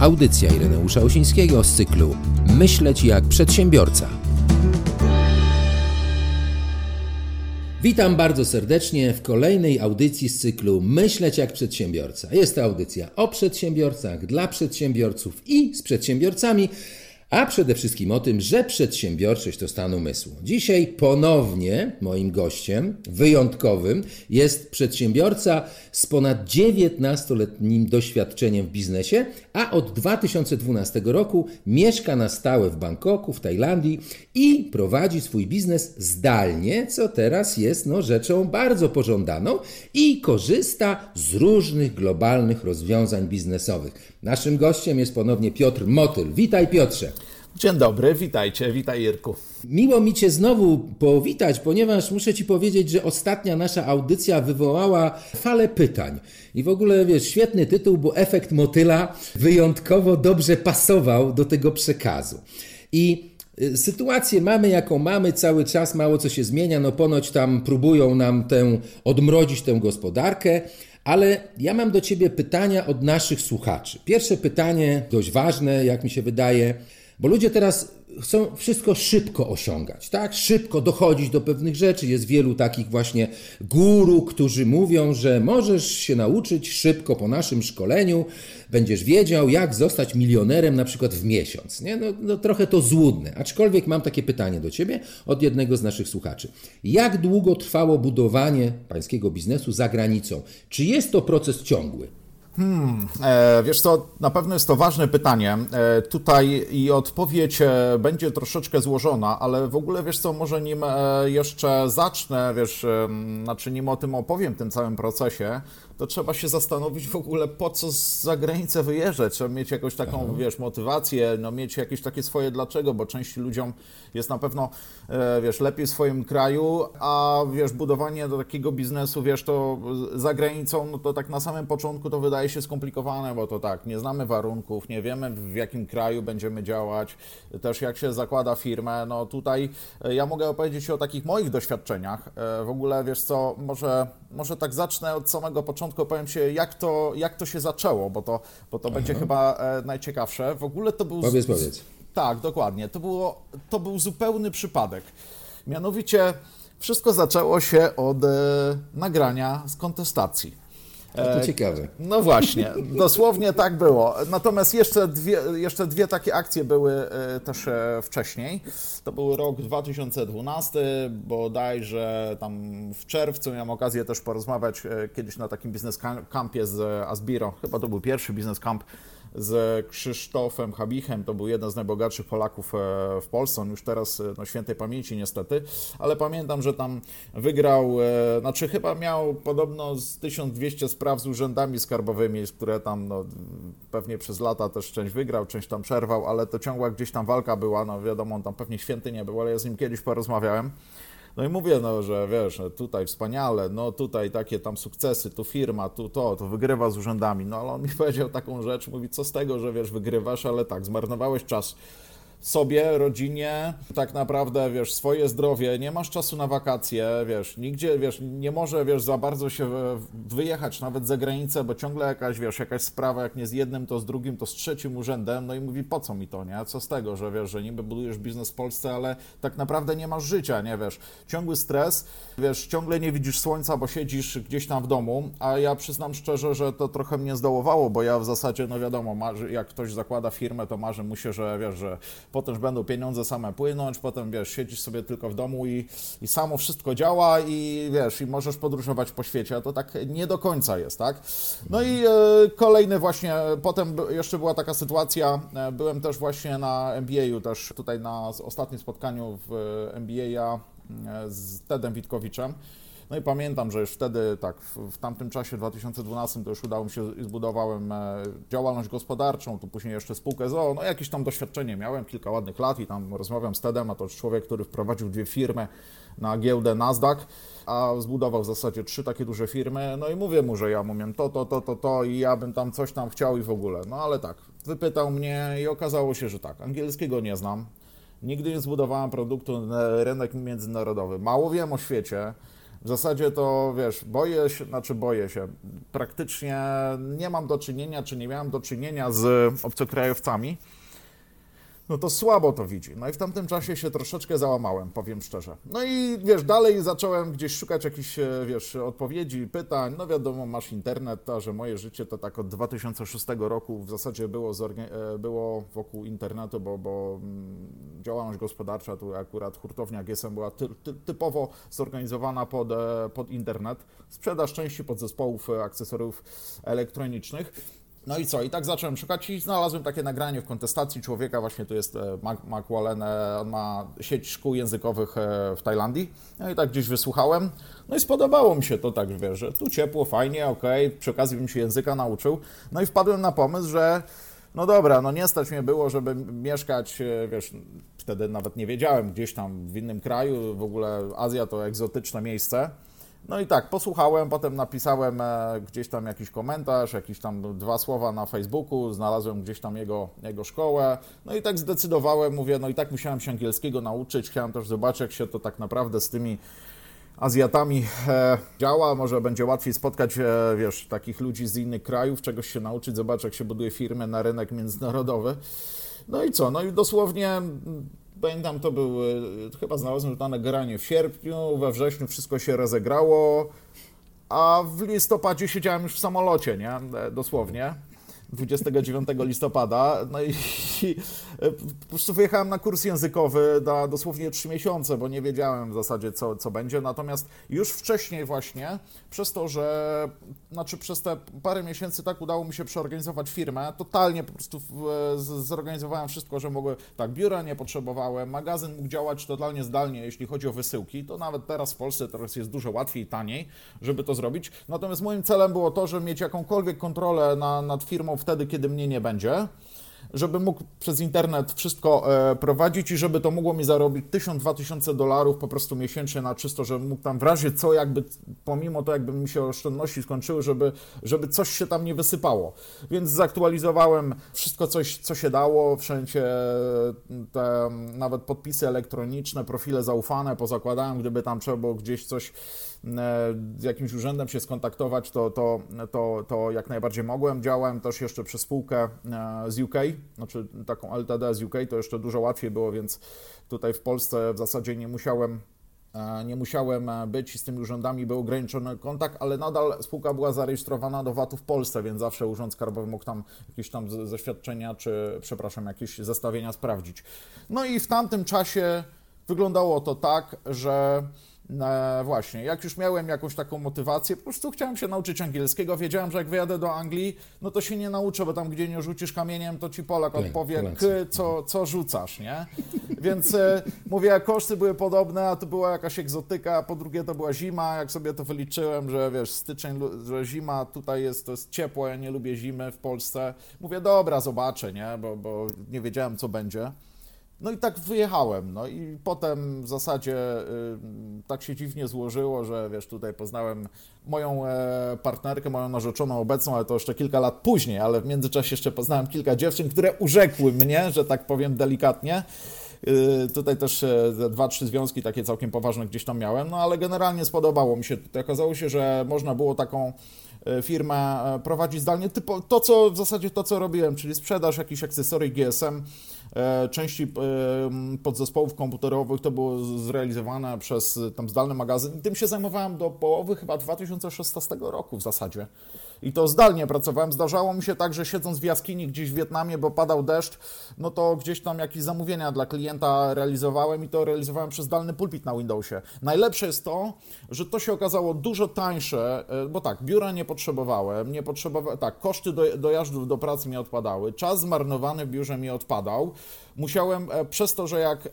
Audycja Ireneusza Osińskiego z cyklu Myśleć jak przedsiębiorca. Witam bardzo serdecznie w kolejnej audycji z cyklu Myśleć jak przedsiębiorca. Jest to audycja o przedsiębiorcach, dla przedsiębiorców i z przedsiębiorcami a przede wszystkim o tym, że przedsiębiorczość to stan umysłu. Dzisiaj ponownie moim gościem wyjątkowym jest przedsiębiorca z ponad 19-letnim doświadczeniem w biznesie, a od 2012 roku mieszka na stałe w Bangkoku, w Tajlandii i prowadzi swój biznes zdalnie, co teraz jest no, rzeczą bardzo pożądaną i korzysta z różnych globalnych rozwiązań biznesowych. Naszym gościem jest ponownie Piotr Motyl. Witaj Piotrze. Dzień dobry, witajcie, witaj Irku. Miło mi Cię znowu powitać, ponieważ muszę Ci powiedzieć, że ostatnia nasza audycja wywołała falę pytań. I w ogóle, wiesz, świetny tytuł, bo efekt motyla wyjątkowo dobrze pasował do tego przekazu. I y, Sytuację mamy, jaką mamy, cały czas mało co się zmienia. No, ponoć tam próbują nam tę, odmrodzić tę gospodarkę, ale ja mam do Ciebie pytania od naszych słuchaczy. Pierwsze pytanie, dość ważne, jak mi się wydaje, bo ludzie teraz chcą wszystko szybko osiągać, tak? Szybko dochodzić do pewnych rzeczy. Jest wielu takich właśnie guru, którzy mówią, że możesz się nauczyć szybko po naszym szkoleniu, będziesz wiedział, jak zostać milionerem na przykład w miesiąc. Nie? No, no trochę to złudne. Aczkolwiek mam takie pytanie do Ciebie od jednego z naszych słuchaczy. Jak długo trwało budowanie pańskiego biznesu za granicą? Czy jest to proces ciągły? Hmm, e, wiesz co, na pewno jest to ważne pytanie. E, tutaj i odpowiedź e, będzie troszeczkę złożona, ale w ogóle wiesz co, może nim jeszcze zacznę, wiesz, znaczy nim o tym opowiem, tym całym procesie, to trzeba się zastanowić w ogóle po co za granicę wyjeżdżać. Trzeba mieć jakąś taką, Aha. wiesz, motywację, no mieć jakieś takie swoje dlaczego, bo części ludziom jest na pewno, e, wiesz, lepiej w swoim kraju, a wiesz, budowanie do takiego biznesu, wiesz, to za granicą, no to tak na samym początku to wydaje się skomplikowane, bo to tak, nie znamy warunków, nie wiemy w jakim kraju będziemy działać, też jak się zakłada firmę, no tutaj e, ja mogę opowiedzieć o takich moich doświadczeniach. E, w ogóle, wiesz co, może, może tak zacznę od samego początku, początku opowiem Ci, jak to, jak to się zaczęło, bo to, bo to będzie chyba e, najciekawsze. W ogóle to był... Powiedz, powiedz. Tak, dokładnie. To, było, to był zupełny przypadek. Mianowicie wszystko zaczęło się od e, nagrania z kontestacji. To e, ciekawe. No właśnie, dosłownie tak było. Natomiast jeszcze dwie, jeszcze dwie takie akcje były e, też e, wcześniej. To był rok 2012, bodajże tam w czerwcu miałem okazję też porozmawiać kiedyś na takim biznes campie z Asbiro. Chyba to był pierwszy biznes camp z Krzysztofem Habichem, to był jeden z najbogatszych Polaków e, w Polsce, on już teraz e, no, świętej pamięci niestety, ale pamiętam, że tam wygrał, e, znaczy chyba miał podobno z 1200 spraw z urzędami skarbowymi, które tam no, pewnie przez lata też część wygrał, część tam przerwał, ale to ciągła gdzieś tam walka była, no wiadomo, on tam pewnie święty nie był, ale ja z nim kiedyś porozmawiałem. No i mówię, no, że wiesz, tutaj wspaniale, no tutaj takie tam sukcesy, tu firma, tu to, to wygrywa z urzędami. No ale on mi powiedział taką rzecz, mówi, co z tego, że wiesz, wygrywasz, ale tak, zmarnowałeś czas sobie, rodzinie, tak naprawdę, wiesz, swoje zdrowie, nie masz czasu na wakacje, wiesz, nigdzie, wiesz, nie może, wiesz, za bardzo się wyjechać nawet za granicę, bo ciągle jakaś, wiesz, jakaś sprawa, jak nie z jednym, to z drugim, to z trzecim urzędem, no i mówi, po co mi to, nie? Co z tego, że, wiesz, że niby budujesz biznes w Polsce, ale tak naprawdę nie masz życia, nie, wiesz, ciągły stres, wiesz, ciągle nie widzisz słońca, bo siedzisz gdzieś tam w domu, a ja przyznam szczerze, że to trochę mnie zdołowało, bo ja w zasadzie, no wiadomo, marzy, jak ktoś zakłada firmę, to marzy mu się, że, wiesz, że potem już będą pieniądze same płynąć, potem wiesz, siedzisz sobie tylko w domu i, i samo wszystko działa i wiesz, i możesz podróżować po świecie, a to tak nie do końca jest, tak? No i e, kolejny właśnie, potem jeszcze była taka sytuacja, e, byłem też właśnie na MBA-u, też tutaj na ostatnim spotkaniu w e, MBA e, z Tedem Witkowiczem. No i pamiętam, że już wtedy, tak, w, tamtym czasie, w 2012, to już udało mi się, zbudowałem e, działalność gospodarczą, tu później jeszcze spółkę ZOO, no jakieś tam doświadczenie miałem, kilka ładnych lat i tam rozmawiam z Tedem, a to człowiek, który wprowadził dwie firmy na giełdę Nasdaq, a zbudował w zasadzie trzy takie duże firmy, no i mówię mu, że ja mówię to, to, to, to, to i ja bym tam coś tam chciał i w ogóle, no ale tak, wypytał mnie i okazało się, że tak, angielskiego nie znam, nigdy nie zbudowałem produktu na rynek międzynarodowy, mało wiem o świecie, W zasadzie to, wiesz, boję się, znaczy boję się, praktycznie nie mam do czynienia, czy nie miałem do czynienia z obcokrajowcami, no to słabo to widzi. No i w tamtym czasie się troszeczkę załamałem, powiem szczerze. No i wiesz, dalej zacząłem gdzieś szukać jakichś, e, wiesz, odpowiedzi, pytań. No wiadomo, masz internet, a że moje życie to tak od 2006 roku w zasadzie było, e, było wokół internetu, bo, bo mm, działalność gospodarcza, tu akurat hurtownia GSM była ty, ty, typowo zorganizowana pod, e, pod internet. Sprzedaż części podzespołów, akcesoriów elektronicznych. No i co? I tak zacząłem szukać i znalazłem takie nagranie w kontestacji człowieka, właśnie tu jest e, Mac, Wallen, e, on ma sieć szkół językowych e, w Tajlandii. No i tak gdzieś wysłuchałem. No i spodobało mi się to tak, wiesz, że tu ciepło, fajnie, okej, przy okazji bym się języka nauczył. No i wpadłem na pomysł, że no dobra, no nie stać mnie było, żeby mieszkać, wiesz, wtedy nawet nie wiedziałem, gdzieś tam w innym kraju, w ogóle Azja to egzotyczne miejsce. No i tak, posłuchałem, potem napisałem e, gdzieś tam jakiś komentarz, jakieś tam dwa słowa na Facebooku, znalazłem gdzieś tam jego, jego szkołę, no i tak zdecydowałem, mówię, no i tak musiałem się angielskiego nauczyć, chciałem też zobaczyć, jak się to tak naprawdę z tymi Azjatami e, działa, może będzie łatwiej spotkać, e, wiesz, takich ludzi z innych krajów, czegoś się nauczyć, zobaczyć, jak się buduje firmę na rynek międzynarodowy. No i co? No i dosłownie Pamiętam, to był, e, chyba znalazłem to nagranie w sierpniu, we wrześniu wszystko się rozegrało, a w listopadzie siedziałem już w samolocie, nie? E, dosłownie. 29 listopada. No i, i po prostu wyjechałem na kurs językowy na dosłownie 3 miesiące, bo nie wiedziałem w zasadzie, co, co będzie. Natomiast już wcześniej właśnie, przez to, że znaczy przez te parę miesięcy tak udało mi się przeorganizować firmę, totalnie po prostu zorganizowałem wszystko, że mogłem, tak, biura nie potrzebowałem, magazyn mógł działać totalnie zdalnie, jeśli chodzi o wysyłki, to nawet teraz w Polsce teraz jest dużo łatwiej i taniej, żeby to zrobić. Natomiast moim celem było to, żeby mieć jakąkolwiek kontrolę na, nad firmą wtedy, kiedy mnie nie będzie, żeby mógł przez internet wszystko e, prowadzić i żeby to mogło mi zarobić 1000-2000 dolarów po prostu miesięcznie na czysto, że mógł tam w razie co, jakby pomimo to, jakby mi się oszczędności skończyły, żeby, żeby coś się tam nie wysypało. Więc zaktualizowałem wszystko, coś, co się dało, wszędzie te nawet podpisy elektroniczne, profile zaufane pozakładałem, gdyby tam trzeba było gdzieś coś z jakimś urzędem się skontaktować, to, to, to, to jak najbardziej mogłem. Działałem też jeszcze przez spółkę e, z UK, znaczy taką LTD z UK, to jeszcze dużo łatwiej było, więc tutaj w Polsce w zasadzie nie musiałem e, nie musiałem e, być i z tymi urzędami był ograniczony kontakt, ale nadal spółka była zarejestrowana do VAT-u w Polsce, więc zawsze Urząd Skarbowy mógł tam jakieś tam zaświadczenia, czy przepraszam, jakieś zestawienia sprawdzić. No i w tamtym czasie wyglądało to tak, że no właśnie, jak już miałem jakąś taką motywację, po prostu chciałem się nauczyć angielskiego. Wiedziałem, że jak wyjadę do Anglii, no to się nie nauczę, bo tam gdzie nie rzucisz kamieniem, to ci Polak odpowie, k, co, co rzucasz, nie? Więc e, mówię, koszty były podobne, a to była jakaś egzotyka, a po drugie to była zima, jak sobie to wyliczyłem, że wiesz, styczeń, że zima tutaj jest, to jest ciepło, ja nie lubię zimy w Polsce. Mówię, dobra, zobaczę, nie? Bo, bo nie wiedziałem, co będzie. No i tak wyjechałem, no i potem w zasadzie y, tak się dziwnie złożyło, że wiesz, tutaj poznałem moją e, partnerkę, moją narzeczoną obecną, ale to jeszcze kilka lat później, ale w międzyczasie jeszcze poznałem kilka dziewczyn, które urzekły mnie, że tak powiem delikatnie. Y, tutaj też e, dwa, trzy związki takie całkiem poważne gdzieś tam miałem, no ale generalnie spodobało mi się. Tutaj okazało się, że można było taką e, firmę prowadzić zdalnie, typo, to co w zasadzie to co robiłem, czyli sprzedaż jakichś akcesorii GSM, części e, podzespołów komputerowych to było zrealizowane przez tam zdalny magazyn i tym się zajmowałem do połowy chyba 2016 roku w zasadzie i to zdalnie pracowałem. Zdarzało mi się tak, że siedząc w jaskini gdzieś w Wietnamie, bo padał deszcz, no to gdzieś tam jakieś zamówienia dla klienta realizowałem i to realizowałem przez zdalny pulpit na Windowsie. Najlepsze jest to, że to się okazało dużo tańsze, e, bo tak, biura nie potrzebowałem, nie potrzebowałem, tak, koszty do, dojazdów do pracy mi odpadały, czas zmarnowany w biurze mi odpadał, musiałem e, przez to, że jak, e,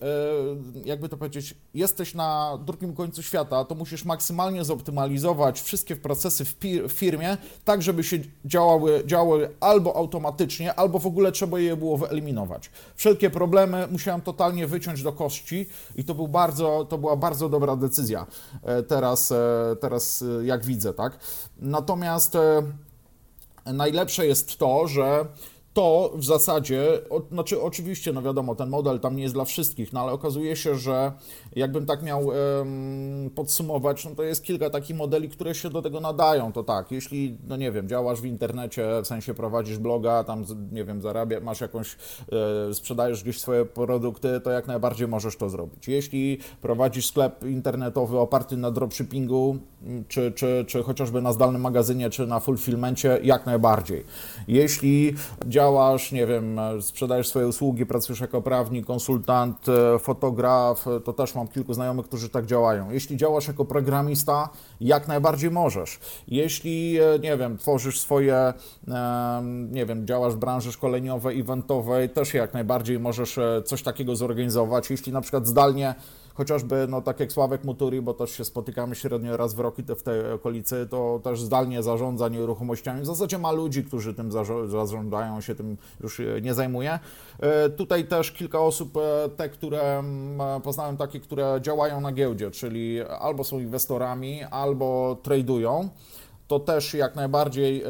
jakby to powiedzieć, jesteś na drugim końcu świata, to musisz maksymalnie zoptymalizować wszystkie procesy w firmie, tak żeby się działały, działały albo automatycznie, albo w ogóle trzeba je było wyeliminować. Wszelkie problemy musiałem totalnie wyciąć do kości i to, był bardzo, to była bardzo dobra decyzja e, teraz, teraz jak widzę, tak? Natomiast najlepsze jest to, że to w zasadzie, o, znaczy oczywiście, no wiadomo, ten model tam nie jest dla wszystkich, no ale okazuje się, że jakbym tak miał um, podsumować, no to jest kilka takich modeli, które się do tego nadają. To tak, jeśli, no nie wiem, działasz w internecie, w sensie prowadzisz bloga, tam, nie wiem, zarabia, masz jakąś, e, sprzedajesz gdzieś swoje produkty, to jak najbardziej możesz to zrobić. Jeśli prowadzisz sklep internetowy oparty na dropshippingu, czy, czy, czy chociażby na zdalnym magazynie, czy na fulfillmencie, jak najbardziej. Jeśli działasz, nie wiem, sprzedajesz swoje usługi, pracujesz jako prawnik, konsultant, e, fotograf, e, to też mam kilku znajomych, którzy tak działają. Jeśli działasz jako programista, jak najbardziej możesz. Jeśli, e, nie wiem, tworzysz swoje, nie wiem, działasz w branży szkoleniowej, eventowej, też jak najbardziej możesz coś takiego zorganizować. Jeśli na przykład zdalnie chociażby, no tak jak Sławek Muturi, bo też się spotykamy średnio raz w roku w tej okolicy, to też zdalnie zarządza nieruchomościami. W zasadzie ma ludzi, którzy tym zarządzają, się tym już nie zajmuje. E, tutaj też kilka osób, e, te, które poznałem, takie, które działają na giełdzie, czyli albo są inwestorami, albo tradują to też jak najbardziej, e,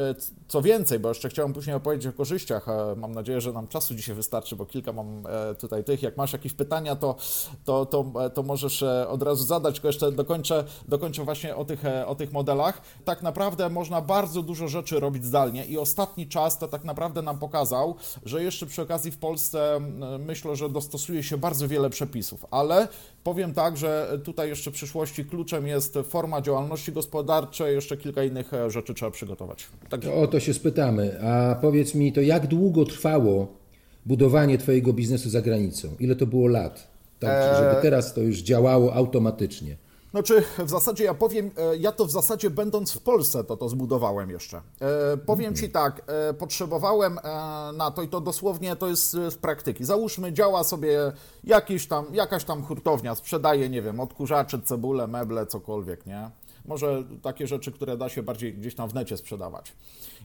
co więcej, bo jeszcze chciałem później opowiedzieć o korzyściach, mam nadzieję, że nam czasu dzisiaj wystarczy, bo kilka mam e, tutaj tych, jak masz jakieś pytania, to, to, to, e, to możesz od razu zadać, tylko jeszcze dokończę, dokończę właśnie o tych, o tych modelach. Tak naprawdę można bardzo dużo rzeczy robić zdalnie i ostatni czas to tak naprawdę nam pokazał, że jeszcze przy okazji w Polsce myślę, że dostosuje się bardzo wiele przepisów, ale powiem tak, że tutaj jeszcze w przyszłości kluczem jest forma działalności gospodarczej, jeszcze kilka innych rzeczy trzeba przygotować. Także... O to się spytamy. A powiedz mi, to jak długo trwało budowanie Twojego biznesu za granicą? Ile to było lat? Tak, żeby teraz to już działało automatycznie. Znaczy, w zasadzie ja powiem, e, ja to w zasadzie będąc w Polsce to to zbudowałem jeszcze. E, powiem Ci tak, e, potrzebowałem na to i to dosłownie to jest z praktyki. Załóżmy, działa sobie jakiś tam, jakaś tam hurtownia, sprzedaje, nie wiem, odkurzacze, cebule, meble, cokolwiek, nie? Może takie rzeczy, które da się bardziej gdzieś tam w necie sprzedawać.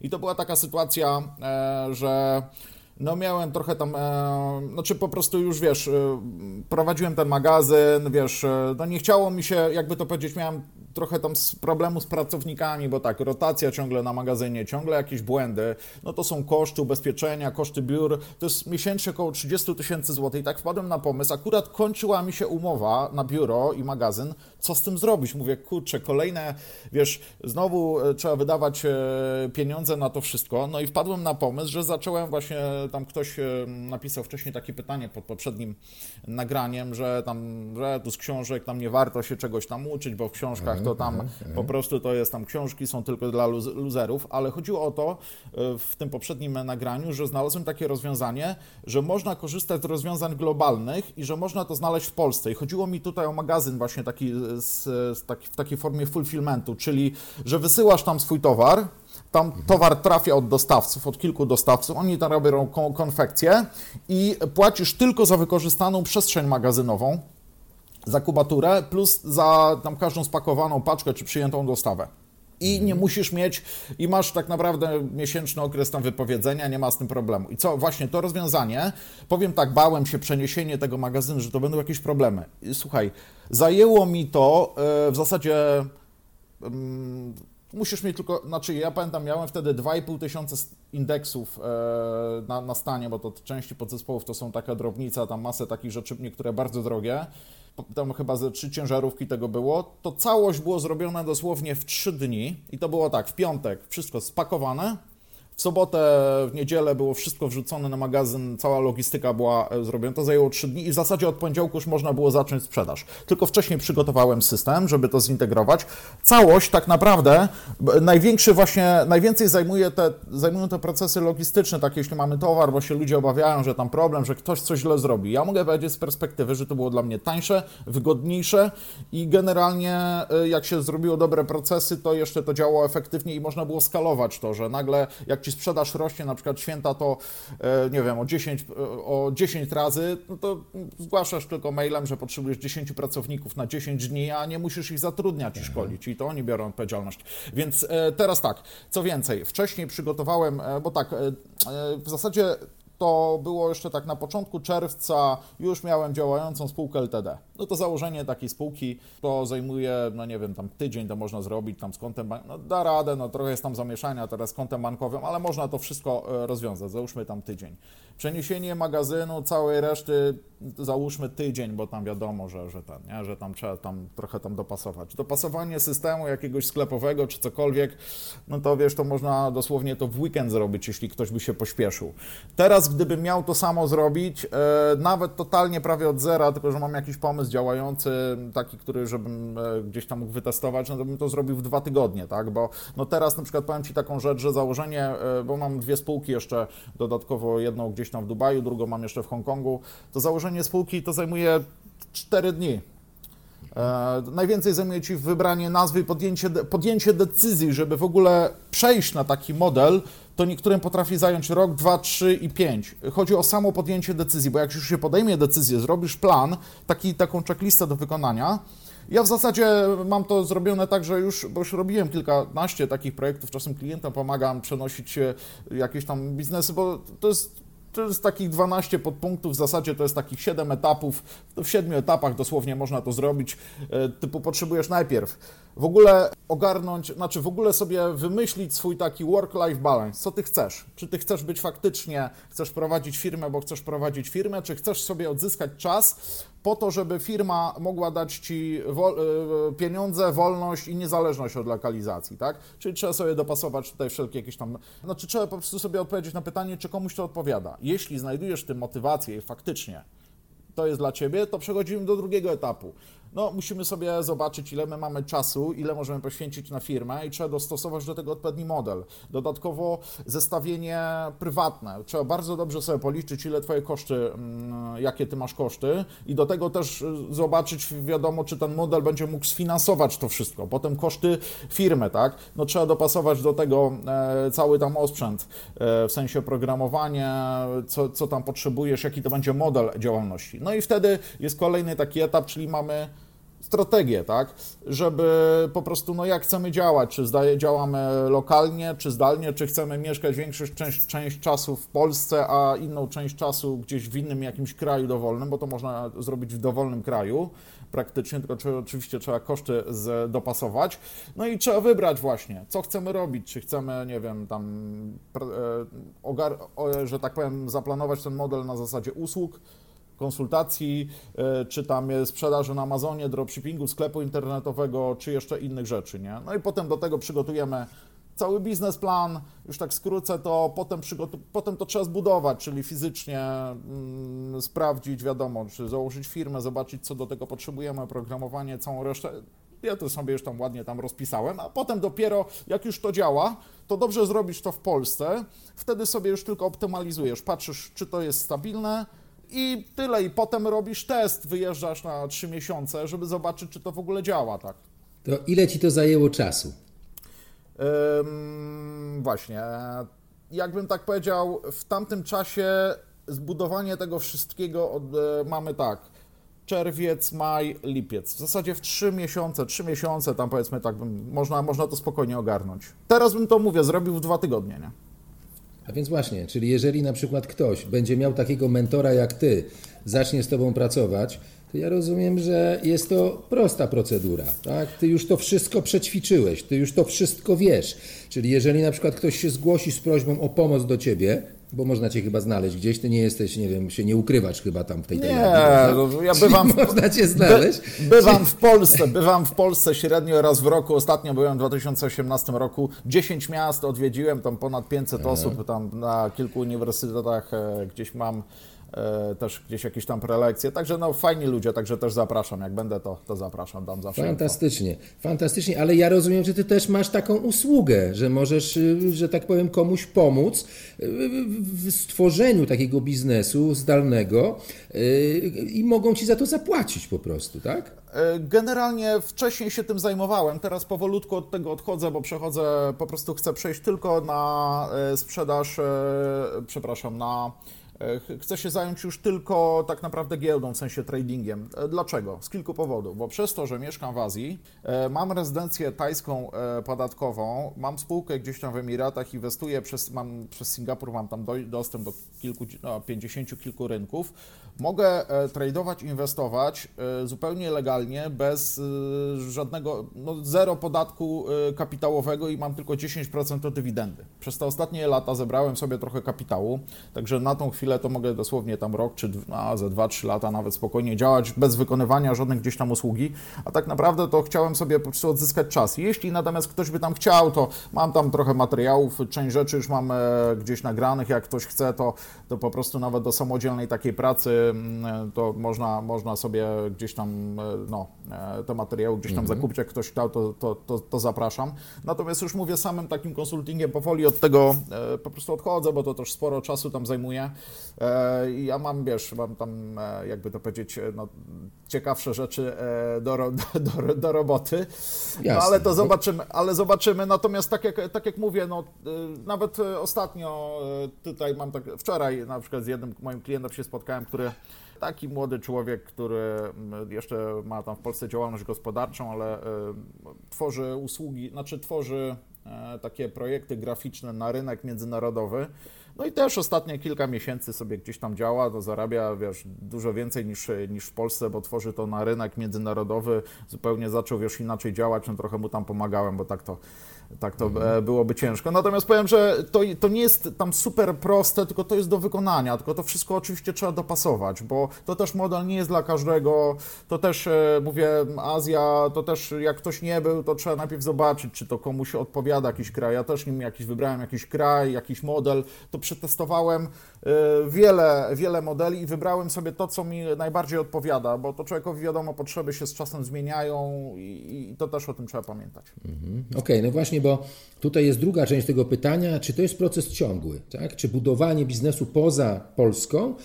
I to była taka sytuacja, e, że no miałem trochę tam, e, znaczy po prostu już wiesz, e, prowadziłem ten magazyn, wiesz, no nie chciało mi się, jakby to powiedzieć, miałem trochę tam problemu z pracownikami, bo tak, rotacja ciągle na magazynie, ciągle jakieś błędy, no to są koszty ubezpieczenia, koszty biur, to jest miesięcznie około 30 tysięcy złotych. I tak wpadłem na pomysł, akurat kończyła mi się umowa na biuro i magazyn, co z tym zrobić? Mówię, kurczę, kolejne, wiesz, znowu e, trzeba wydawać e, pieniądze na to wszystko, no i wpadłem na pomysł, że zacząłem właśnie, tam ktoś e, napisał wcześniej takie pytanie pod poprzednim nagraniem, że tam, że tu z książek tam nie warto się czegoś tam uczyć, bo w książkach to tam mhm, mhm. po prostu to jest tam książki, są tylko dla luz luzerów, ale chodziło o to e, w tym poprzednim nagraniu, że znalazłem takie rozwiązanie, że można korzystać z rozwiązań globalnych i że można to znaleźć w Polsce. I chodziło mi tutaj o magazyn właśnie taki, z, z taki w takiej formie fulfillmentu, czyli że wysyłasz tam swój towar, tam mhm. towar trafia od dostawców, od kilku dostawców, oni tam robią konfekcję i płacisz tylko za wykorzystaną przestrzeń magazynową, za kubaturę plus za tam każdą spakowaną paczkę czy przyjętą dostawę. I nie mhm. musisz mieć, i masz tak naprawdę miesięczny okres tam wypowiedzenia, nie ma z tym problemu. I co, właśnie to rozwiązanie, powiem tak, bałem się przeniesienie tego magazynu, że to będą jakieś problemy. I słuchaj, zajęło mi to e, w zasadzie mm, Musisz mieć tylko, znaczy ja pamiętam, miałem wtedy 2,5 tysiąca indeksów e, na, na stanie, bo to części podzespołów to są taka drobnica, tam masę takich rzeczy, niektóre bardzo drogie. Tam chyba ze trzy ciężarówki tego było, to całość było zrobione dosłownie w trzy dni i to było tak, w piątek wszystko spakowane, w sobotę, w niedzielę było wszystko wrzucone na magazyn, cała logistyka była e, zrobiona. To zajęło 3 dni i w zasadzie od poniedziałku już można było zacząć sprzedaż. Tylko wcześniej przygotowałem system, żeby to zintegrować. Całość tak naprawdę, największy właśnie, najwięcej zajmuje te, zajmują te procesy logistyczne, takie jeśli mamy towar, bo się ludzie obawiają, że tam problem, że ktoś coś źle zrobi. Ja mogę powiedzieć z perspektywy, że to było dla mnie tańsze, wygodniejsze i generalnie e, jak się zrobiło dobre procesy, to jeszcze to działało efektywnie i można było skalować to, że nagle jak ci ci sprzedaż rośnie, na przykład święta to, e, nie wiem, o 10, e, o 10 razy, no to zgłaszasz tylko mailem, że potrzebujesz 10 pracowników na 10 dni, a nie musisz ich zatrudniać i szkolić i to oni biorą odpowiedzialność. Więc e, teraz tak, co więcej, wcześniej przygotowałem, bo tak, w zasadzie to było jeszcze tak na początku czerwca, już miałem działającą spółkę LTD. No to założenie takiej spółki to zajmuje, no nie wiem, tam tydzień to można zrobić tam z kontem bankowym, no da radę, no trochę jest tam zamieszania teraz z kontem bankowym, ale można to wszystko e, rozwiązać, załóżmy tam tydzień. Przeniesienie magazynu, całej reszty, załóżmy tydzień, bo tam wiadomo, że, że, ten, nie? że tam trzeba tam trochę tam dopasować. Dopasowanie systemu jakiegoś sklepowego czy cokolwiek, no to wiesz, to można dosłownie to w weekend zrobić, jeśli ktoś by się pośpieszył. Teraz, gdybym miał to samo zrobić, e, nawet totalnie prawie od zera, tylko że mam jakiś pomysł działający, taki, który żebym e, gdzieś tam mógł wytestować, no to bym to zrobił w dwa tygodnie, tak? Bo no teraz na przykład powiem Ci taką rzecz, że założenie, e, bo mam dwie spółki jeszcze, dodatkowo jedną gdzieś tam w Dubaju, drugą mam jeszcze w Hongkongu, to założenie spółki to zajmuje 4 dni. E, najwięcej zajmuje Ci wybranie nazwy i podjęcie, podjęcie decyzji, żeby w ogóle przejść na taki model, to niektórym potrafi zająć rok, dwa, trzy i pięć. Chodzi o samo podjęcie decyzji, bo jak już się podejmie decyzję, zrobisz plan, taki, taką checklistę do wykonania, ja w zasadzie mam to zrobione tak, że już, bo już robiłem kilkanaście takich projektów, czasem klientom pomagam przenosić jakieś tam biznesy, bo to jest to jest takich 12 podpunktów, w zasadzie to jest takich 7 etapów. To w 7 etapach dosłownie można to zrobić. E, typu potrzebujesz najpierw w ogóle ogarnąć, znaczy w ogóle sobie wymyślić swój taki work-life balance. Co ty chcesz? Czy ty chcesz być faktycznie, chcesz prowadzić firmę, bo chcesz prowadzić firmę, czy chcesz sobie odzyskać czas po to, żeby firma mogła dać ci wo e, pieniądze, wolność i niezależność od lokalizacji, tak? Czyli trzeba sobie dopasować tutaj wszelkie jakieś tam. Znaczy, trzeba po prostu sobie odpowiedzieć na pytanie, czy komuś to odpowiada. Jeśli znajdujesz w tym motywację i faktycznie to jest dla ciebie, to przechodzimy do drugiego etapu no musimy sobie zobaczyć, ile my mamy czasu, ile możemy poświęcić na firmę i trzeba dostosować do tego odpowiedni model. Dodatkowo zestawienie prywatne. Trzeba bardzo dobrze sobie policzyć, ile twoje koszty, mm, jakie ty masz koszty i do tego też y, zobaczyć, wiadomo, czy ten model będzie mógł sfinansować to wszystko. Potem koszty firmy, tak? No trzeba dopasować do tego e, cały tam osprzęt, e, w sensie programowanie, co, co tam potrzebujesz, jaki to będzie model działalności. No i wtedy jest kolejny taki etap, czyli mamy strategię, tak, żeby po prostu, no jak chcemy działać, czy zdaje, działamy lokalnie, czy zdalnie, czy chcemy mieszkać większą część, część czasu w Polsce, a inną część czasu gdzieś w innym jakimś kraju dowolnym, bo to można zrobić w dowolnym kraju praktycznie, tylko czy, oczywiście trzeba koszty z, dopasować. No i trzeba wybrać właśnie, co chcemy robić, czy chcemy, nie wiem, tam, e, ogar, że tak powiem, zaplanować ten model na zasadzie usług, konsultacji, e, czy tam sprzedaży na Amazonie, dropshippingu, sklepu internetowego, czy jeszcze innych rzeczy, nie? No i potem do tego przygotujemy cały biznesplan, już tak skrócę to, potem, potem to trzeba zbudować, czyli fizycznie mm, sprawdzić, wiadomo, czy założyć firmę, zobaczyć, co do tego potrzebujemy, programowanie, całą resztę. Ja to sobie już tam ładnie tam rozpisałem, a potem dopiero jak już to działa, to dobrze zrobić to w Polsce, wtedy sobie już tylko optymalizujesz, patrzysz, czy to jest stabilne, i tyle. I potem robisz test, wyjeżdżasz na trzy miesiące, żeby zobaczyć, czy to w ogóle działa, tak. To ile ci to zajęło czasu? Ym, właśnie. Jakbym tak powiedział, w tamtym czasie zbudowanie tego wszystkiego od, e, mamy tak. Czerwiec, maj, lipiec. W zasadzie w trzy miesiące, trzy miesiące tam powiedzmy tak, bym, można, można to spokojnie ogarnąć. Teraz bym to mówię, zrobił w dwa tygodnie, nie? A więc właśnie, czyli jeżeli na przykład ktoś będzie miał takiego mentora jak ty, zacznie z tobą pracować, to ja rozumiem, że jest to prosta procedura, tak? Ty już to wszystko przećwiczyłeś, ty już to wszystko wiesz. Czyli jeżeli na przykład ktoś się zgłosi z prośbą o pomoc do ciebie, bo można cię chyba znaleźć gdzieś, ty nie jesteś, nie wiem, się nie ukrywasz chyba tam w tej tej Nie, no, ja bywam... można cię znaleźć. By, bywam w Polsce, bywam w Polsce średnio raz w roku, ostatnio byłem w 2018 roku, 10 miast odwiedziłem, tam ponad 500 Aha. osób, tam na kilku uniwersytetach e, gdzieś mam też gdzieś jakieś tam prelekcje. Także no fajni ludzie, także też zapraszam. Jak będę, to, to zapraszam, dam zawsze. Fantastycznie, info. fantastycznie, ale ja rozumiem, że ty też masz taką usługę, że możesz, y, że tak powiem, komuś pomóc y, w stworzeniu takiego biznesu zdalnego y, i mogą ci za to zapłacić po prostu, tak? E, generalnie wcześniej się tym zajmowałem, teraz powolutku od tego odchodzę, bo przechodzę, po prostu chcę przejść tylko na e, sprzedaż, przepraszam, na Chcę się zająć już tylko tak naprawdę giełdą, w sensie tradingiem. Dlaczego? Z kilku powodów. Bo przez to, że mieszkam w Azji, mam rezydencję tajską podatkową, mam spółkę gdzieś tam w Emiratach, inwestuję przez, mam, przez Singapur, mam tam do, dostęp do kilku, no, 50 kilku rynków. Mogę e, tradować, inwestować e, zupełnie legalnie, bez e, żadnego, no zero podatku kapitałowego i mam tylko 10% od dywidendy. Przez te ostatnie lata zebrałem sobie trochę kapitału, także na tą chwilę to mogę dosłownie tam rok czy no, za 2-3 lata nawet spokojnie działać bez wykonywania żadnych gdzieś tam usługi, a tak naprawdę to chciałem sobie po prostu odzyskać czas. Jeśli natomiast ktoś by tam chciał, to mam tam trochę materiałów, część rzeczy już mam gdzieś nagranych, jak ktoś chce, to, to po prostu nawet do samodzielnej takiej pracy Mm, to można, można sobie gdzieś tam e, no, e, te materiały gdzieś tam mhm. zakupić, jak ktoś chciał, to, to, to, to, zapraszam. Natomiast już mówię samym takim konsultingiem powoli od tego e, po prostu odchodzę, bo to też sporo czasu tam zajmuje. I ja mam, wiesz, mam tam, jakby to powiedzieć, no, ciekawsze rzeczy do, do, do, roboty. No, ale to zobaczymy, ale zobaczymy. Natomiast tak jak, tak jak mówię, no, nawet ostatnio tutaj mam tak, wczoraj na przykład z jednym moim klientem się spotkałem, który Taki młody człowiek, który mm, jeszcze ma tam w Polsce działalność gospodarczą, ale e, tworzy usługi, znaczy tworzy e, takie projekty graficzne na rynek międzynarodowy. No i też ostatnie kilka miesięcy sobie gdzieś tam działa, to zarabia, wiesz, dużo więcej niż, niż w Polsce, bo tworzy to na rynek międzynarodowy, zupełnie zaczął, wiesz, inaczej działać, no trochę mu tam pomagałem, bo tak to tak to mhm. byłoby ciężko. Natomiast powiem, że to, to nie jest tam super proste, tylko to jest do wykonania, tylko to wszystko oczywiście trzeba dopasować, bo to też model nie jest dla każdego, to też, e, mówię, Azja, to też jak ktoś nie był, to trzeba najpierw zobaczyć, czy to komuś odpowiada jakiś kraj. Ja też nim jakiś wybrałem jakiś kraj, jakiś model, to przetestowałem e, wiele, wiele modeli i wybrałem sobie to, co mi najbardziej odpowiada, bo to człowiekowi wiadomo, potrzeby się z czasem zmieniają i, i to też o tym trzeba pamiętać. Mhm. Okej, okay, no właśnie, bo tutaj jest druga część tego pytania, czy to jest proces ciągły, tak? Czy budowanie biznesu poza Polską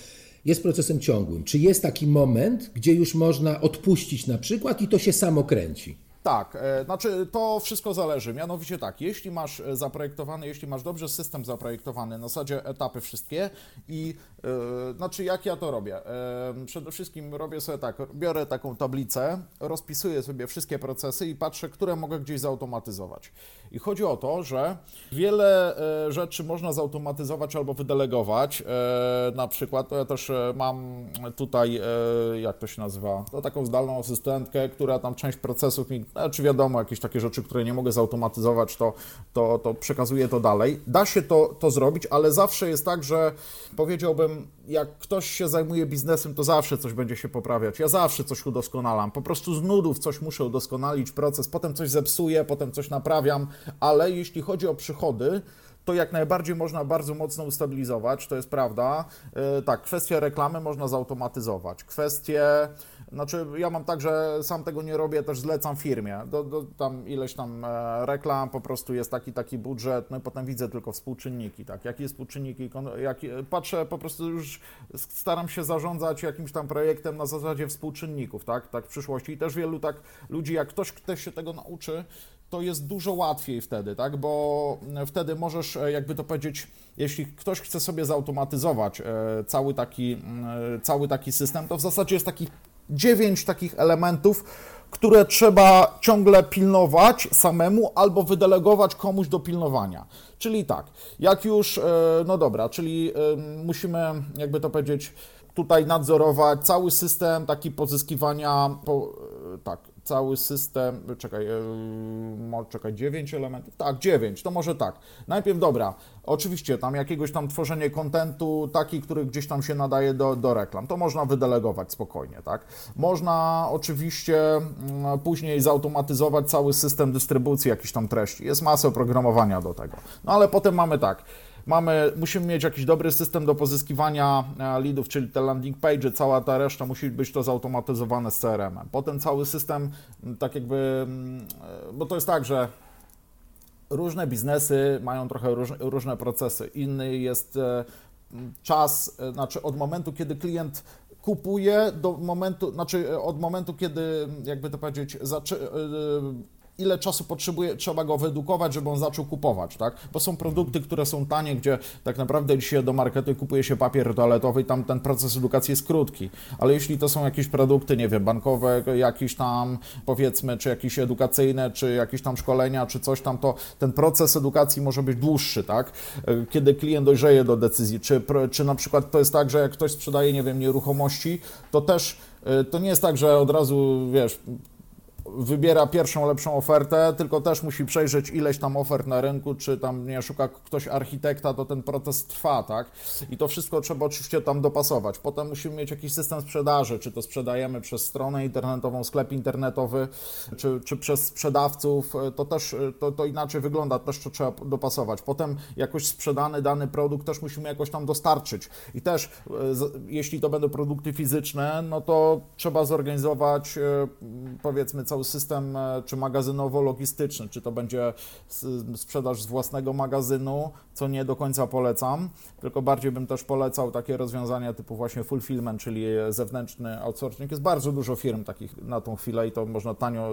jest procesem ciągłym? Czy jest taki moment, gdzie już można odpuścić na przykład i to się samo kręci? Tak, e, znaczy to wszystko zależy. Mianowicie tak, jeśli masz e, zaprojektowany, jeśli masz dobrze system zaprojektowany, na zasadzie etapy wszystkie i e, znaczy jak ja to robię? przede wszystkim robię sobie tak, biorę taką tablicę, rozpisuję sobie wszystkie procesy i patrzę, które mogę gdzieś zautomatyzować. I chodzi o to, że wiele rzeczy można zautomatyzować albo wydelegować. na przykład to ja też mam tutaj, jak to się nazywa, to taką zdalną asystentkę, która tam część procesów mi czy wiadomo, jakieś takie rzeczy, które nie mogę zautomatyzować, to, to, to przekazuję to dalej. Da się to, to zrobić, ale zawsze jest tak, że powiedziałbym, jak ktoś się zajmuje biznesem, to zawsze coś będzie się poprawiać. Ja zawsze coś udoskonalam. Po prostu z nudów coś muszę udoskonalić, proces, potem coś zepsuję, potem coś naprawiam, ale jeśli chodzi o przychody, to jak najbardziej można bardzo mocno ustabilizować, to jest prawda. E, tak, kwestia reklamy można zautomatyzować. Kwestie znaczy, ja mam tak, że sam tego nie robię, też zlecam firmie. Do, do, tam ileś tam e, reklam, po prostu jest taki, taki budżet, no i potem widzę tylko współczynniki, tak, jakie współczynniki, jaki, patrzę, po prostu już staram się zarządzać jakimś tam projektem na zasadzie współczynników, tak, tak w przyszłości. I też wielu tak ludzi, jak ktoś, ktoś się tego nauczy, to jest dużo łatwiej wtedy, tak, bo wtedy możesz, e, jakby to powiedzieć, jeśli ktoś chce sobie zautomatyzować e, cały taki, cały taki system, to w zasadzie jest taki dziewięć takich elementów, które trzeba ciągle pilnować samemu albo wydelegować komuś do pilnowania. Czyli tak, jak już, e, no dobra, czyli musimy, jakby to powiedzieć, tutaj nadzorować cały system taki pozyskiwania, po, e, tak, cały system, czekaj, yy, czekaj, 9 elementów, tak, 9, to może tak. Najpierw, dobra, oczywiście tam jakiegoś tam tworzenie kontentu, taki, który gdzieś tam się nadaje do, do reklam, to można wydelegować spokojnie, tak. Można oczywiście yy, później zautomatyzować cały system dystrybucji jakichś tam treści, jest masa oprogramowania do tego. No ale potem mamy tak, mamy, musimy mieć jakiś dobry system do pozyskiwania e, leadów, czyli te landing page, cała ta reszta musi być to zautomatyzowane z CRM-em. Potem cały system, tak jakby, e, bo to jest tak, że różne biznesy mają trochę róż, różne procesy. Inny jest e, czas, znaczy od momentu, kiedy klient kupuje do momentu, znaczy od momentu, kiedy, jakby to powiedzieć, ile czasu potrzebuje, trzeba go wyedukować, żeby on zaczął kupować, tak? Bo są produkty, które są tanie, gdzie tak naprawdę dzisiaj do marketu kupuje się papier toaletowy i tam ten proces edukacji jest krótki. Ale jeśli to są jakieś produkty, nie wiem, bankowe, jakieś tam powiedzmy, czy jakieś edukacyjne, czy jakieś tam szkolenia, czy coś tam, to ten proces edukacji może być dłuższy, tak? Kiedy klient dojrzeje do decyzji, czy, czy na przykład to jest tak, że jak ktoś sprzedaje, nie wiem, nieruchomości, to też y, to nie jest tak, że od razu, wiesz, wybiera pierwszą lepszą ofertę, tylko też musi przejrzeć ileś tam ofert na rynku, czy tam nie szuka ktoś architekta, to ten proces trwa, tak? I to wszystko trzeba oczywiście tam dopasować. Potem musimy mieć jakiś system sprzedaży, czy to sprzedajemy przez stronę internetową, sklep internetowy, czy, czy przez sprzedawców, to też to, to inaczej wygląda, też to trzeba dopasować. Potem jakoś sprzedany dany produkt też musimy jakoś tam dostarczyć. I też, e, jeśli to będą produkty fizyczne, no to trzeba zorganizować, e, powiedzmy, cały system e, czy magazynowo-logistyczny, czy to będzie sprzedaż z własnego magazynu, co nie do końca polecam, tylko bardziej bym też polecał takie rozwiązania typu właśnie fulfillment, czyli zewnętrzny outsourcing. Jest bardzo dużo firm takich na tą chwilę i to można tanio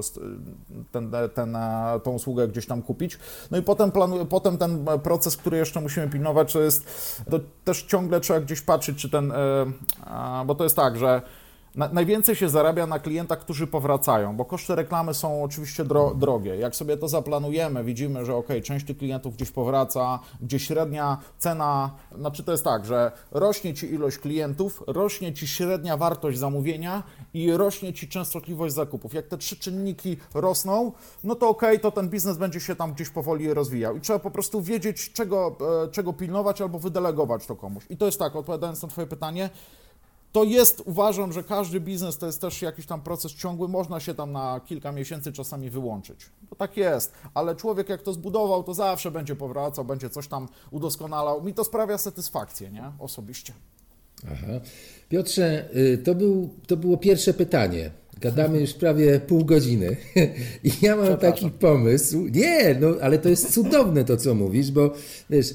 ten, ten, e, tą usługę gdzieś tam kupić. No i potem, planuję, potem ten proces, który jeszcze musimy pilnować, to jest, to też ciągle trzeba gdzieś patrzeć, czy ten, e, bo to jest tak, że na, najwięcej się zarabia na klientach, którzy powracają, bo koszty reklamy są oczywiście dro, drogie. Jak sobie to zaplanujemy, widzimy, że ok, część tych klientów gdzieś powraca, gdzie średnia cena, znaczy to jest tak, że rośnie ci ilość klientów, rośnie ci średnia wartość zamówienia i rośnie ci częstotliwość zakupów. Jak te trzy czynniki rosną, no to ok, to ten biznes będzie się tam gdzieś powoli rozwijał i trzeba po prostu wiedzieć, czego, e, czego pilnować albo wydelegować to komuś. I to jest tak, odpowiadając na Twoje pytanie, to jest, uważam, że każdy biznes to jest też jakiś tam proces ciągły, można się tam na kilka miesięcy czasami wyłączyć. To tak jest, ale człowiek jak to zbudował, to zawsze będzie powracał, będzie coś tam udoskonalał. Mi to sprawia satysfakcję, nie? Osobiście. Aha. Piotrze, y, to, był, to było pierwsze pytanie. Gadamy już prawie pół godziny i ja mam taki pomysł. Nie, no ale to jest cudowne to, co mówisz, bo wiesz,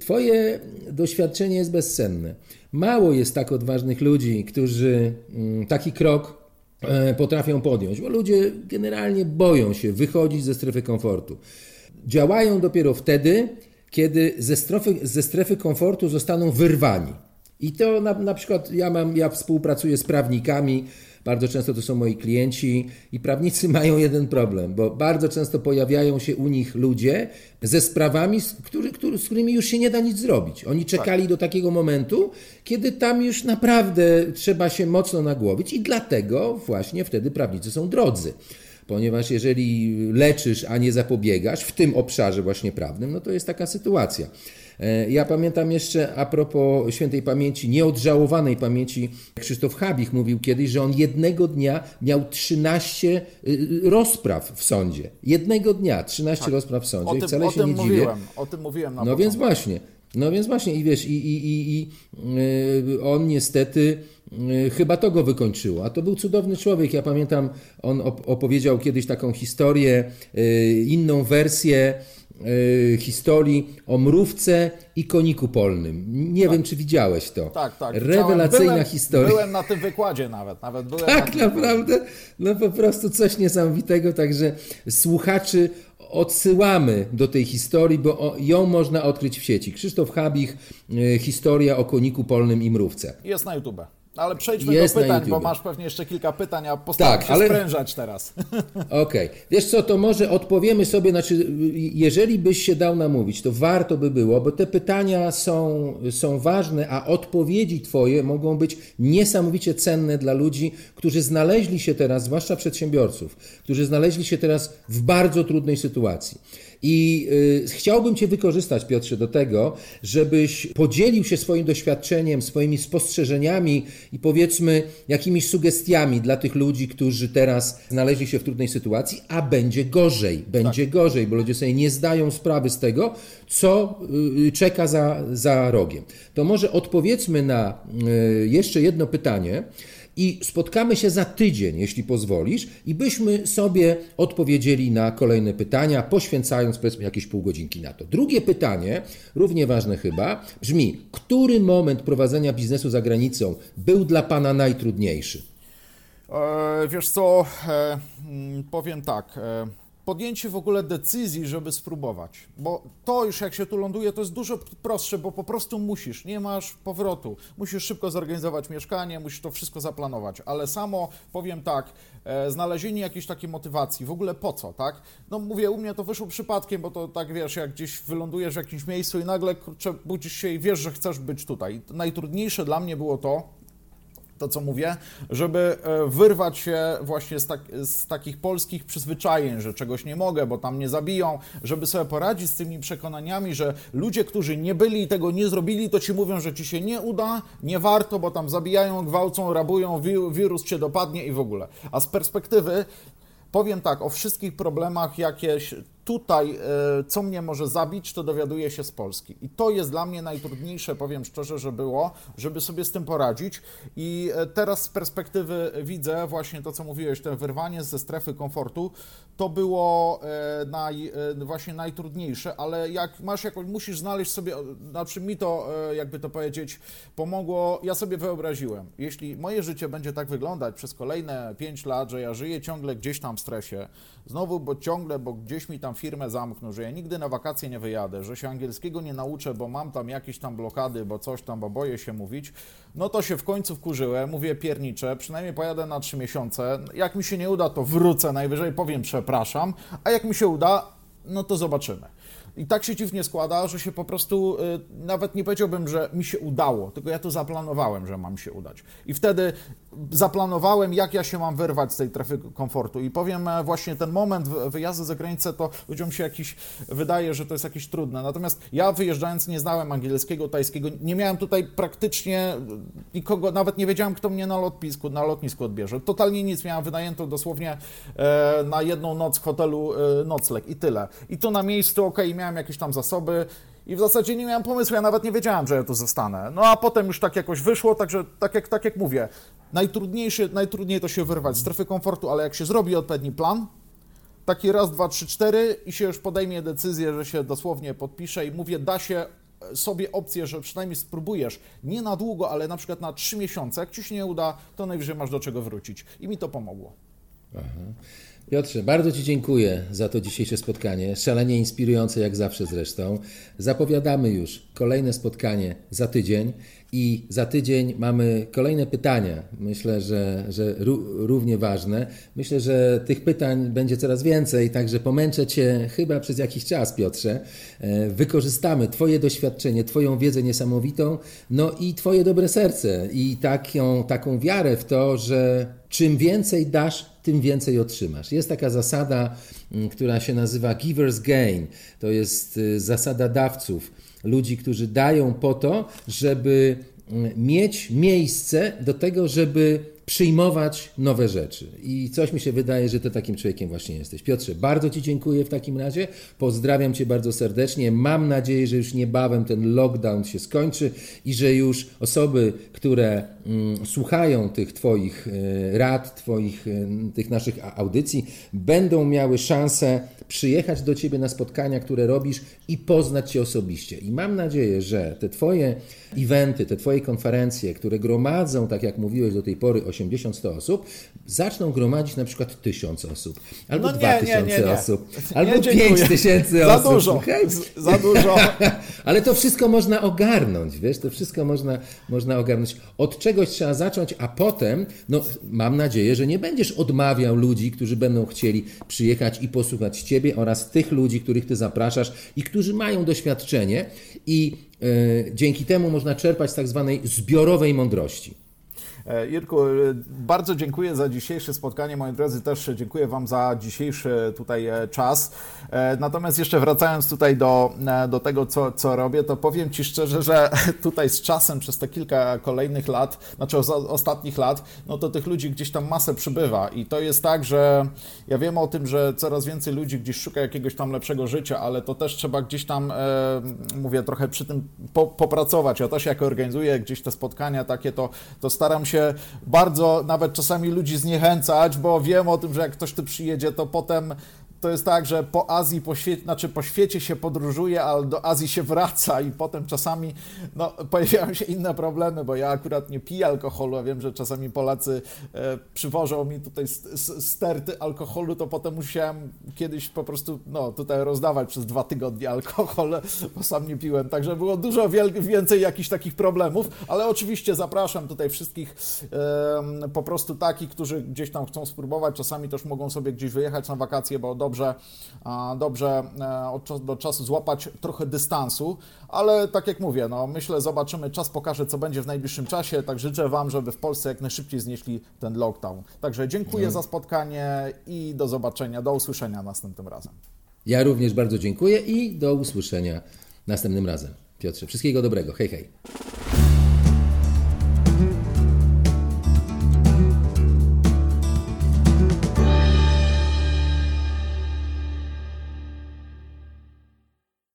Twoje doświadczenie jest bezcenne. Mało jest tak odważnych ludzi, którzy mm, taki krok e, potrafią podjąć, bo ludzie generalnie boją się wychodzić ze strefy komfortu. Działają dopiero wtedy, kiedy ze strefy, ze strefy komfortu zostaną wyrwani. I to na, na przykład ja, mam, ja współpracuję z prawnikami, bardzo często to są moi klienci i prawnicy mają jeden problem, bo bardzo często pojawiają się u nich ludzie ze sprawami, z, który, który, z którymi już się nie da nic zrobić. Oni czekali tak. do takiego momentu, kiedy tam już naprawdę trzeba się mocno nagłowić i dlatego właśnie wtedy prawnicy są drodzy ponieważ jeżeli leczysz, a nie zapobiegasz w tym obszarze właśnie prawnym, no to jest taka sytuacja. E, ja pamiętam jeszcze a propos świętej pamięci, nieodżałowanej pamięci, Krzysztof Habich mówił kiedyś, że on jednego dnia miał 13 y, y, rozpraw w sądzie. Jednego dnia 13 tak. rozpraw w sądzie. O tym, I wcale się nie mówiłem, dziwię. O tym mówiłem na No początku. więc właśnie. No więc właśnie i wiesz, i, i, i, i yy, on niestety yy, chyba to go wykończyło. A to był cudowny człowiek. Ja pamiętam, on opowiedział kiedyś taką historię, inną wersję Y, historii o mrówce i koniku polnym. Nie tak. wiem, czy widziałeś to. Tak, tak. Rewelacyjna byłem, historia. Byłem na tym wykładzie nawet. nawet byłem tak, na naprawdę. No po prostu coś niesamowitego. Także słuchaczy odsyłamy do tej historii, bo ją można odkryć w sieci. Krzysztof Habich, y, historia o koniku polnym i mrówce. Jest na YouTube. Ale przejdźmy Jest do pytań, bo masz pewnie jeszcze kilka pytań, a postaram tak, się ale... sprężać teraz. Okej. Okay. Wiesz co, to może odpowiemy sobie, znaczy jeżeli byś się dał namówić, to warto by było, bo te pytania są, są ważne, a odpowiedzi twoje mogą być niesamowicie cenne dla ludzi, którzy znaleźli się teraz, zwłaszcza przedsiębiorców, którzy znaleźli się teraz w bardzo trudnej sytuacji. I y, chciałbym Cię wykorzystać, Piotrze, do tego, żebyś podzielił się swoim doświadczeniem, swoimi spostrzeżeniami i powiedzmy jakimiś sugestiami dla tych ludzi, którzy teraz znaleźli się w trudnej sytuacji, a będzie gorzej, będzie tak. gorzej, bo ludzie sobie nie zdają sprawy z tego, co y, czeka za, za rogiem. To może odpowiedzmy na y, jeszcze jedno pytanie i spotkamy się za tydzień, jeśli pozwolisz, i byśmy sobie odpowiedzieli na kolejne pytania, poświęcając powiedzmy jakieś pół godzinki na to. Drugie pytanie, równie ważne chyba, brzmi: który moment prowadzenia biznesu za granicą był dla Pana najtrudniejszy? E, wiesz co, e, mm, powiem tak. E, podjęcie w ogóle decyzji, żeby spróbować. Bo to już jak się tu ląduje, to jest dużo prostsze, bo po prostu musisz, nie masz powrotu. Musisz szybko zorganizować mieszkanie, musisz to wszystko zaplanować. Ale samo powiem tak, e, znalezienie jakiejś takiej motywacji, w ogóle po co, tak? No mówię, u mnie to wyszło przypadkiem, bo to tak wiesz, jak gdzieś wylądujesz w jakimś miejscu i nagle kurczę, budzisz się i wiesz, że chcesz być tutaj. Najtrudniejsze dla mnie było to, to, co mówię, żeby e, wyrwać się właśnie z, tak, z, takich polskich przyzwyczajeń, że czegoś nie mogę, bo tam nie zabiją, żeby sobie poradzić z tymi przekonaniami, że ludzie, którzy nie byli i tego nie zrobili, to ci mówią, że ci się nie uda, nie warto, bo tam zabijają, gwałcą, rabują, wirus cię dopadnie i w ogóle. A z perspektywy powiem tak, o wszystkich problemach, jakie tutaj, e, co mnie może zabić, to dowiaduję się z Polski. I to jest dla mnie najtrudniejsze, powiem szczerze, że było, żeby sobie z tym poradzić. I e, teraz z perspektywy widzę właśnie to, co mówiłeś, to wyrwanie ze strefy komfortu, to było e, naj, właśnie najtrudniejsze, ale jak masz jakąś, musisz znaleźć sobie, znaczy mi to, jakby to powiedzieć, pomogło, ja sobie wyobraziłem, jeśli moje życie będzie tak wyglądać przez kolejne 5 lat, że ja żyję ciągle gdzieś tam w stresie, znowu, bo ciągle, bo gdzieś mi tam firmę zamknął, że ja nigdy na wakacje nie wyjadę, że się angielskiego nie nauczę, bo mam tam jakieś tam blokady, bo coś tam, bo boję się mówić, no to się w końcu wkurzyłem, mówię piernicze, przynajmniej pojadę na trzy miesiące, jak mi się nie uda, to wrócę, najwyżej powiem przepraszam, a jak mi się uda, no to zobaczymy. I tak się dziwnie składa, że się po prostu, y, nawet nie powiedziałbym, że mi się udało, tylko ja to zaplanowałem, że mam się udać. I wtedy zaplanowałem, jak ja się mam wyrwać z tej trefy komfortu. I powiem, e, właśnie ten moment wyjazdu za granicę, to ludziom się jakiś, wydaje, że to jest jakieś trudne. Natomiast ja wyjeżdżając nie znałem angielskiego, tajskiego, nie miałem tutaj praktycznie nikogo, nawet nie wiedziałem, kto mnie na lotnisku, na lotnisku odbierze. Totalnie nic, miałem wynajęto dosłownie e, na jedną noc w hotelu e, nocleg i tyle. I to na miejscu, ok, miałem miałem jakieś tam zasoby i w zasadzie nie miałem pomysłu, ja nawet nie wiedziałem, że ja tu zostanę. No a potem już tak jakoś wyszło, także tak jak, tak jak mówię, najtrudniejsze, najtrudniej to się wyrwać z strefy komfortu, ale jak się zrobi odpowiedni plan, taki raz, dwa, trzy, cztery i się już podejmie decyzję, że się dosłownie podpisze i mówię, da się sobie opcję, że przynajmniej spróbujesz, nie na długo, ale na przykład na trzy miesiące, jak ci się nie uda, to najwyżej masz do czego wrócić. I mi to pomogło. Aha. Piotrze, bardzo Ci dziękuję za to dzisiejsze spotkanie, szalenie inspirujące jak zawsze zresztą. Zapowiadamy już kolejne spotkanie za tydzień i za tydzień mamy kolejne pytania. Myślę, że, że równie ważne. Myślę, że tych pytań będzie coraz więcej, także pomęczę Cię chyba przez jakiś czas, Piotrze. E, wykorzystamy Twoje doświadczenie, Twoją wiedzę niesamowitą, no i Twoje dobre serce i taką, taką wiarę w to, że czym więcej dasz, tym więcej otrzymasz. Jest taka zasada, mm, która się nazywa giver's gain. To jest y, zasada dawców, ludzi, którzy dają po to, żeby mm, mieć miejsce do tego, żeby przyjmować nowe rzeczy. I coś mi się wydaje, że ty takim człowiekiem właśnie jesteś. Piotrze, bardzo Ci dziękuję w takim razie. Pozdrawiam Cię bardzo serdecznie. Mam nadzieję, że już niebawem ten lockdown się skończy i że już osoby, które mm, słuchają tych Twoich y, rad, Twoich, y, tych naszych audycji, będą miały szansę przyjechać do Ciebie na spotkania, które robisz i poznać Cię osobiście. I mam nadzieję, że te Twoje eventy, te Twoje konferencje, które gromadzą, tak jak mówiłeś do tej pory, 80-100 osób, zaczną gromadzić na przykład 1000 osób, albo no 2000 osób, albo 5000 osób. Za dużo, okay? za dużo. Ale to wszystko można ogarnąć, wiesz, to wszystko można, można ogarnąć. Od czegoś trzeba zacząć, a potem, no mam nadzieję, że nie będziesz odmawiał ludzi, którzy będą chcieli przyjechać i posłuchać Ciebie oraz tych ludzi, których Ty zapraszasz i którzy mają doświadczenie i y, dzięki temu można czerpać z tak zwanej zbiorowej mądrości. E, Jirku, e, bardzo dziękuję za dzisiejsze spotkanie. Moi drodzy, też dziękuję Wam za dzisiejszy tutaj e, czas. Natomiast jeszcze wracając tutaj do, do tego, co, co robię, to powiem Ci szczerze, że tutaj z czasem, przez te kilka kolejnych lat, znaczy ostatnich lat, no to tych ludzi gdzieś tam masę przybywa. I to jest tak, że ja wiem o tym, że coraz więcej ludzi gdzieś szuka jakiegoś tam lepszego życia, ale to też trzeba gdzieś tam, e, mówię, trochę przy tym po, popracować. Ja też jak organizuję gdzieś te spotkania takie, to, to staram się się bardzo nawet czasami ludzi zniechęcać, bo wiem o tym, że jak ktoś tu przyjedzie, to potem to jest tak, że po Azji, po świecie, znaczy po świecie się podróżuje, ale do Azji się wraca i potem czasami no, pojawiają się inne problemy, bo ja akurat nie piję alkoholu, a wiem, że czasami Polacy e, przywożą mi tutaj sterty alkoholu, to potem musiałem kiedyś po prostu no, tutaj rozdawać przez dwa tygodnie alkohol, bo sam nie piłem, także było dużo więcej jakichś takich problemów, ale oczywiście zapraszam tutaj wszystkich e, po prostu takich, którzy gdzieś tam chcą spróbować, czasami też mogą sobie gdzieś wyjechać na wakacje, bo dobrze, dobrze e, od czasu do czasu złapać trochę dystansu, ale tak jak mówię, no myślę, zobaczymy, czas pokaże, co będzie w najbliższym czasie, tak życzę Wam, żeby w Polsce jak najszybciej znieśli ten lockdown. Także dziękuję za spotkanie i do zobaczenia, do usłyszenia następnym razem. Ja również bardzo dziękuję i do usłyszenia następnym razem. Piotrze, wszystkiego dobrego. Hej, hej.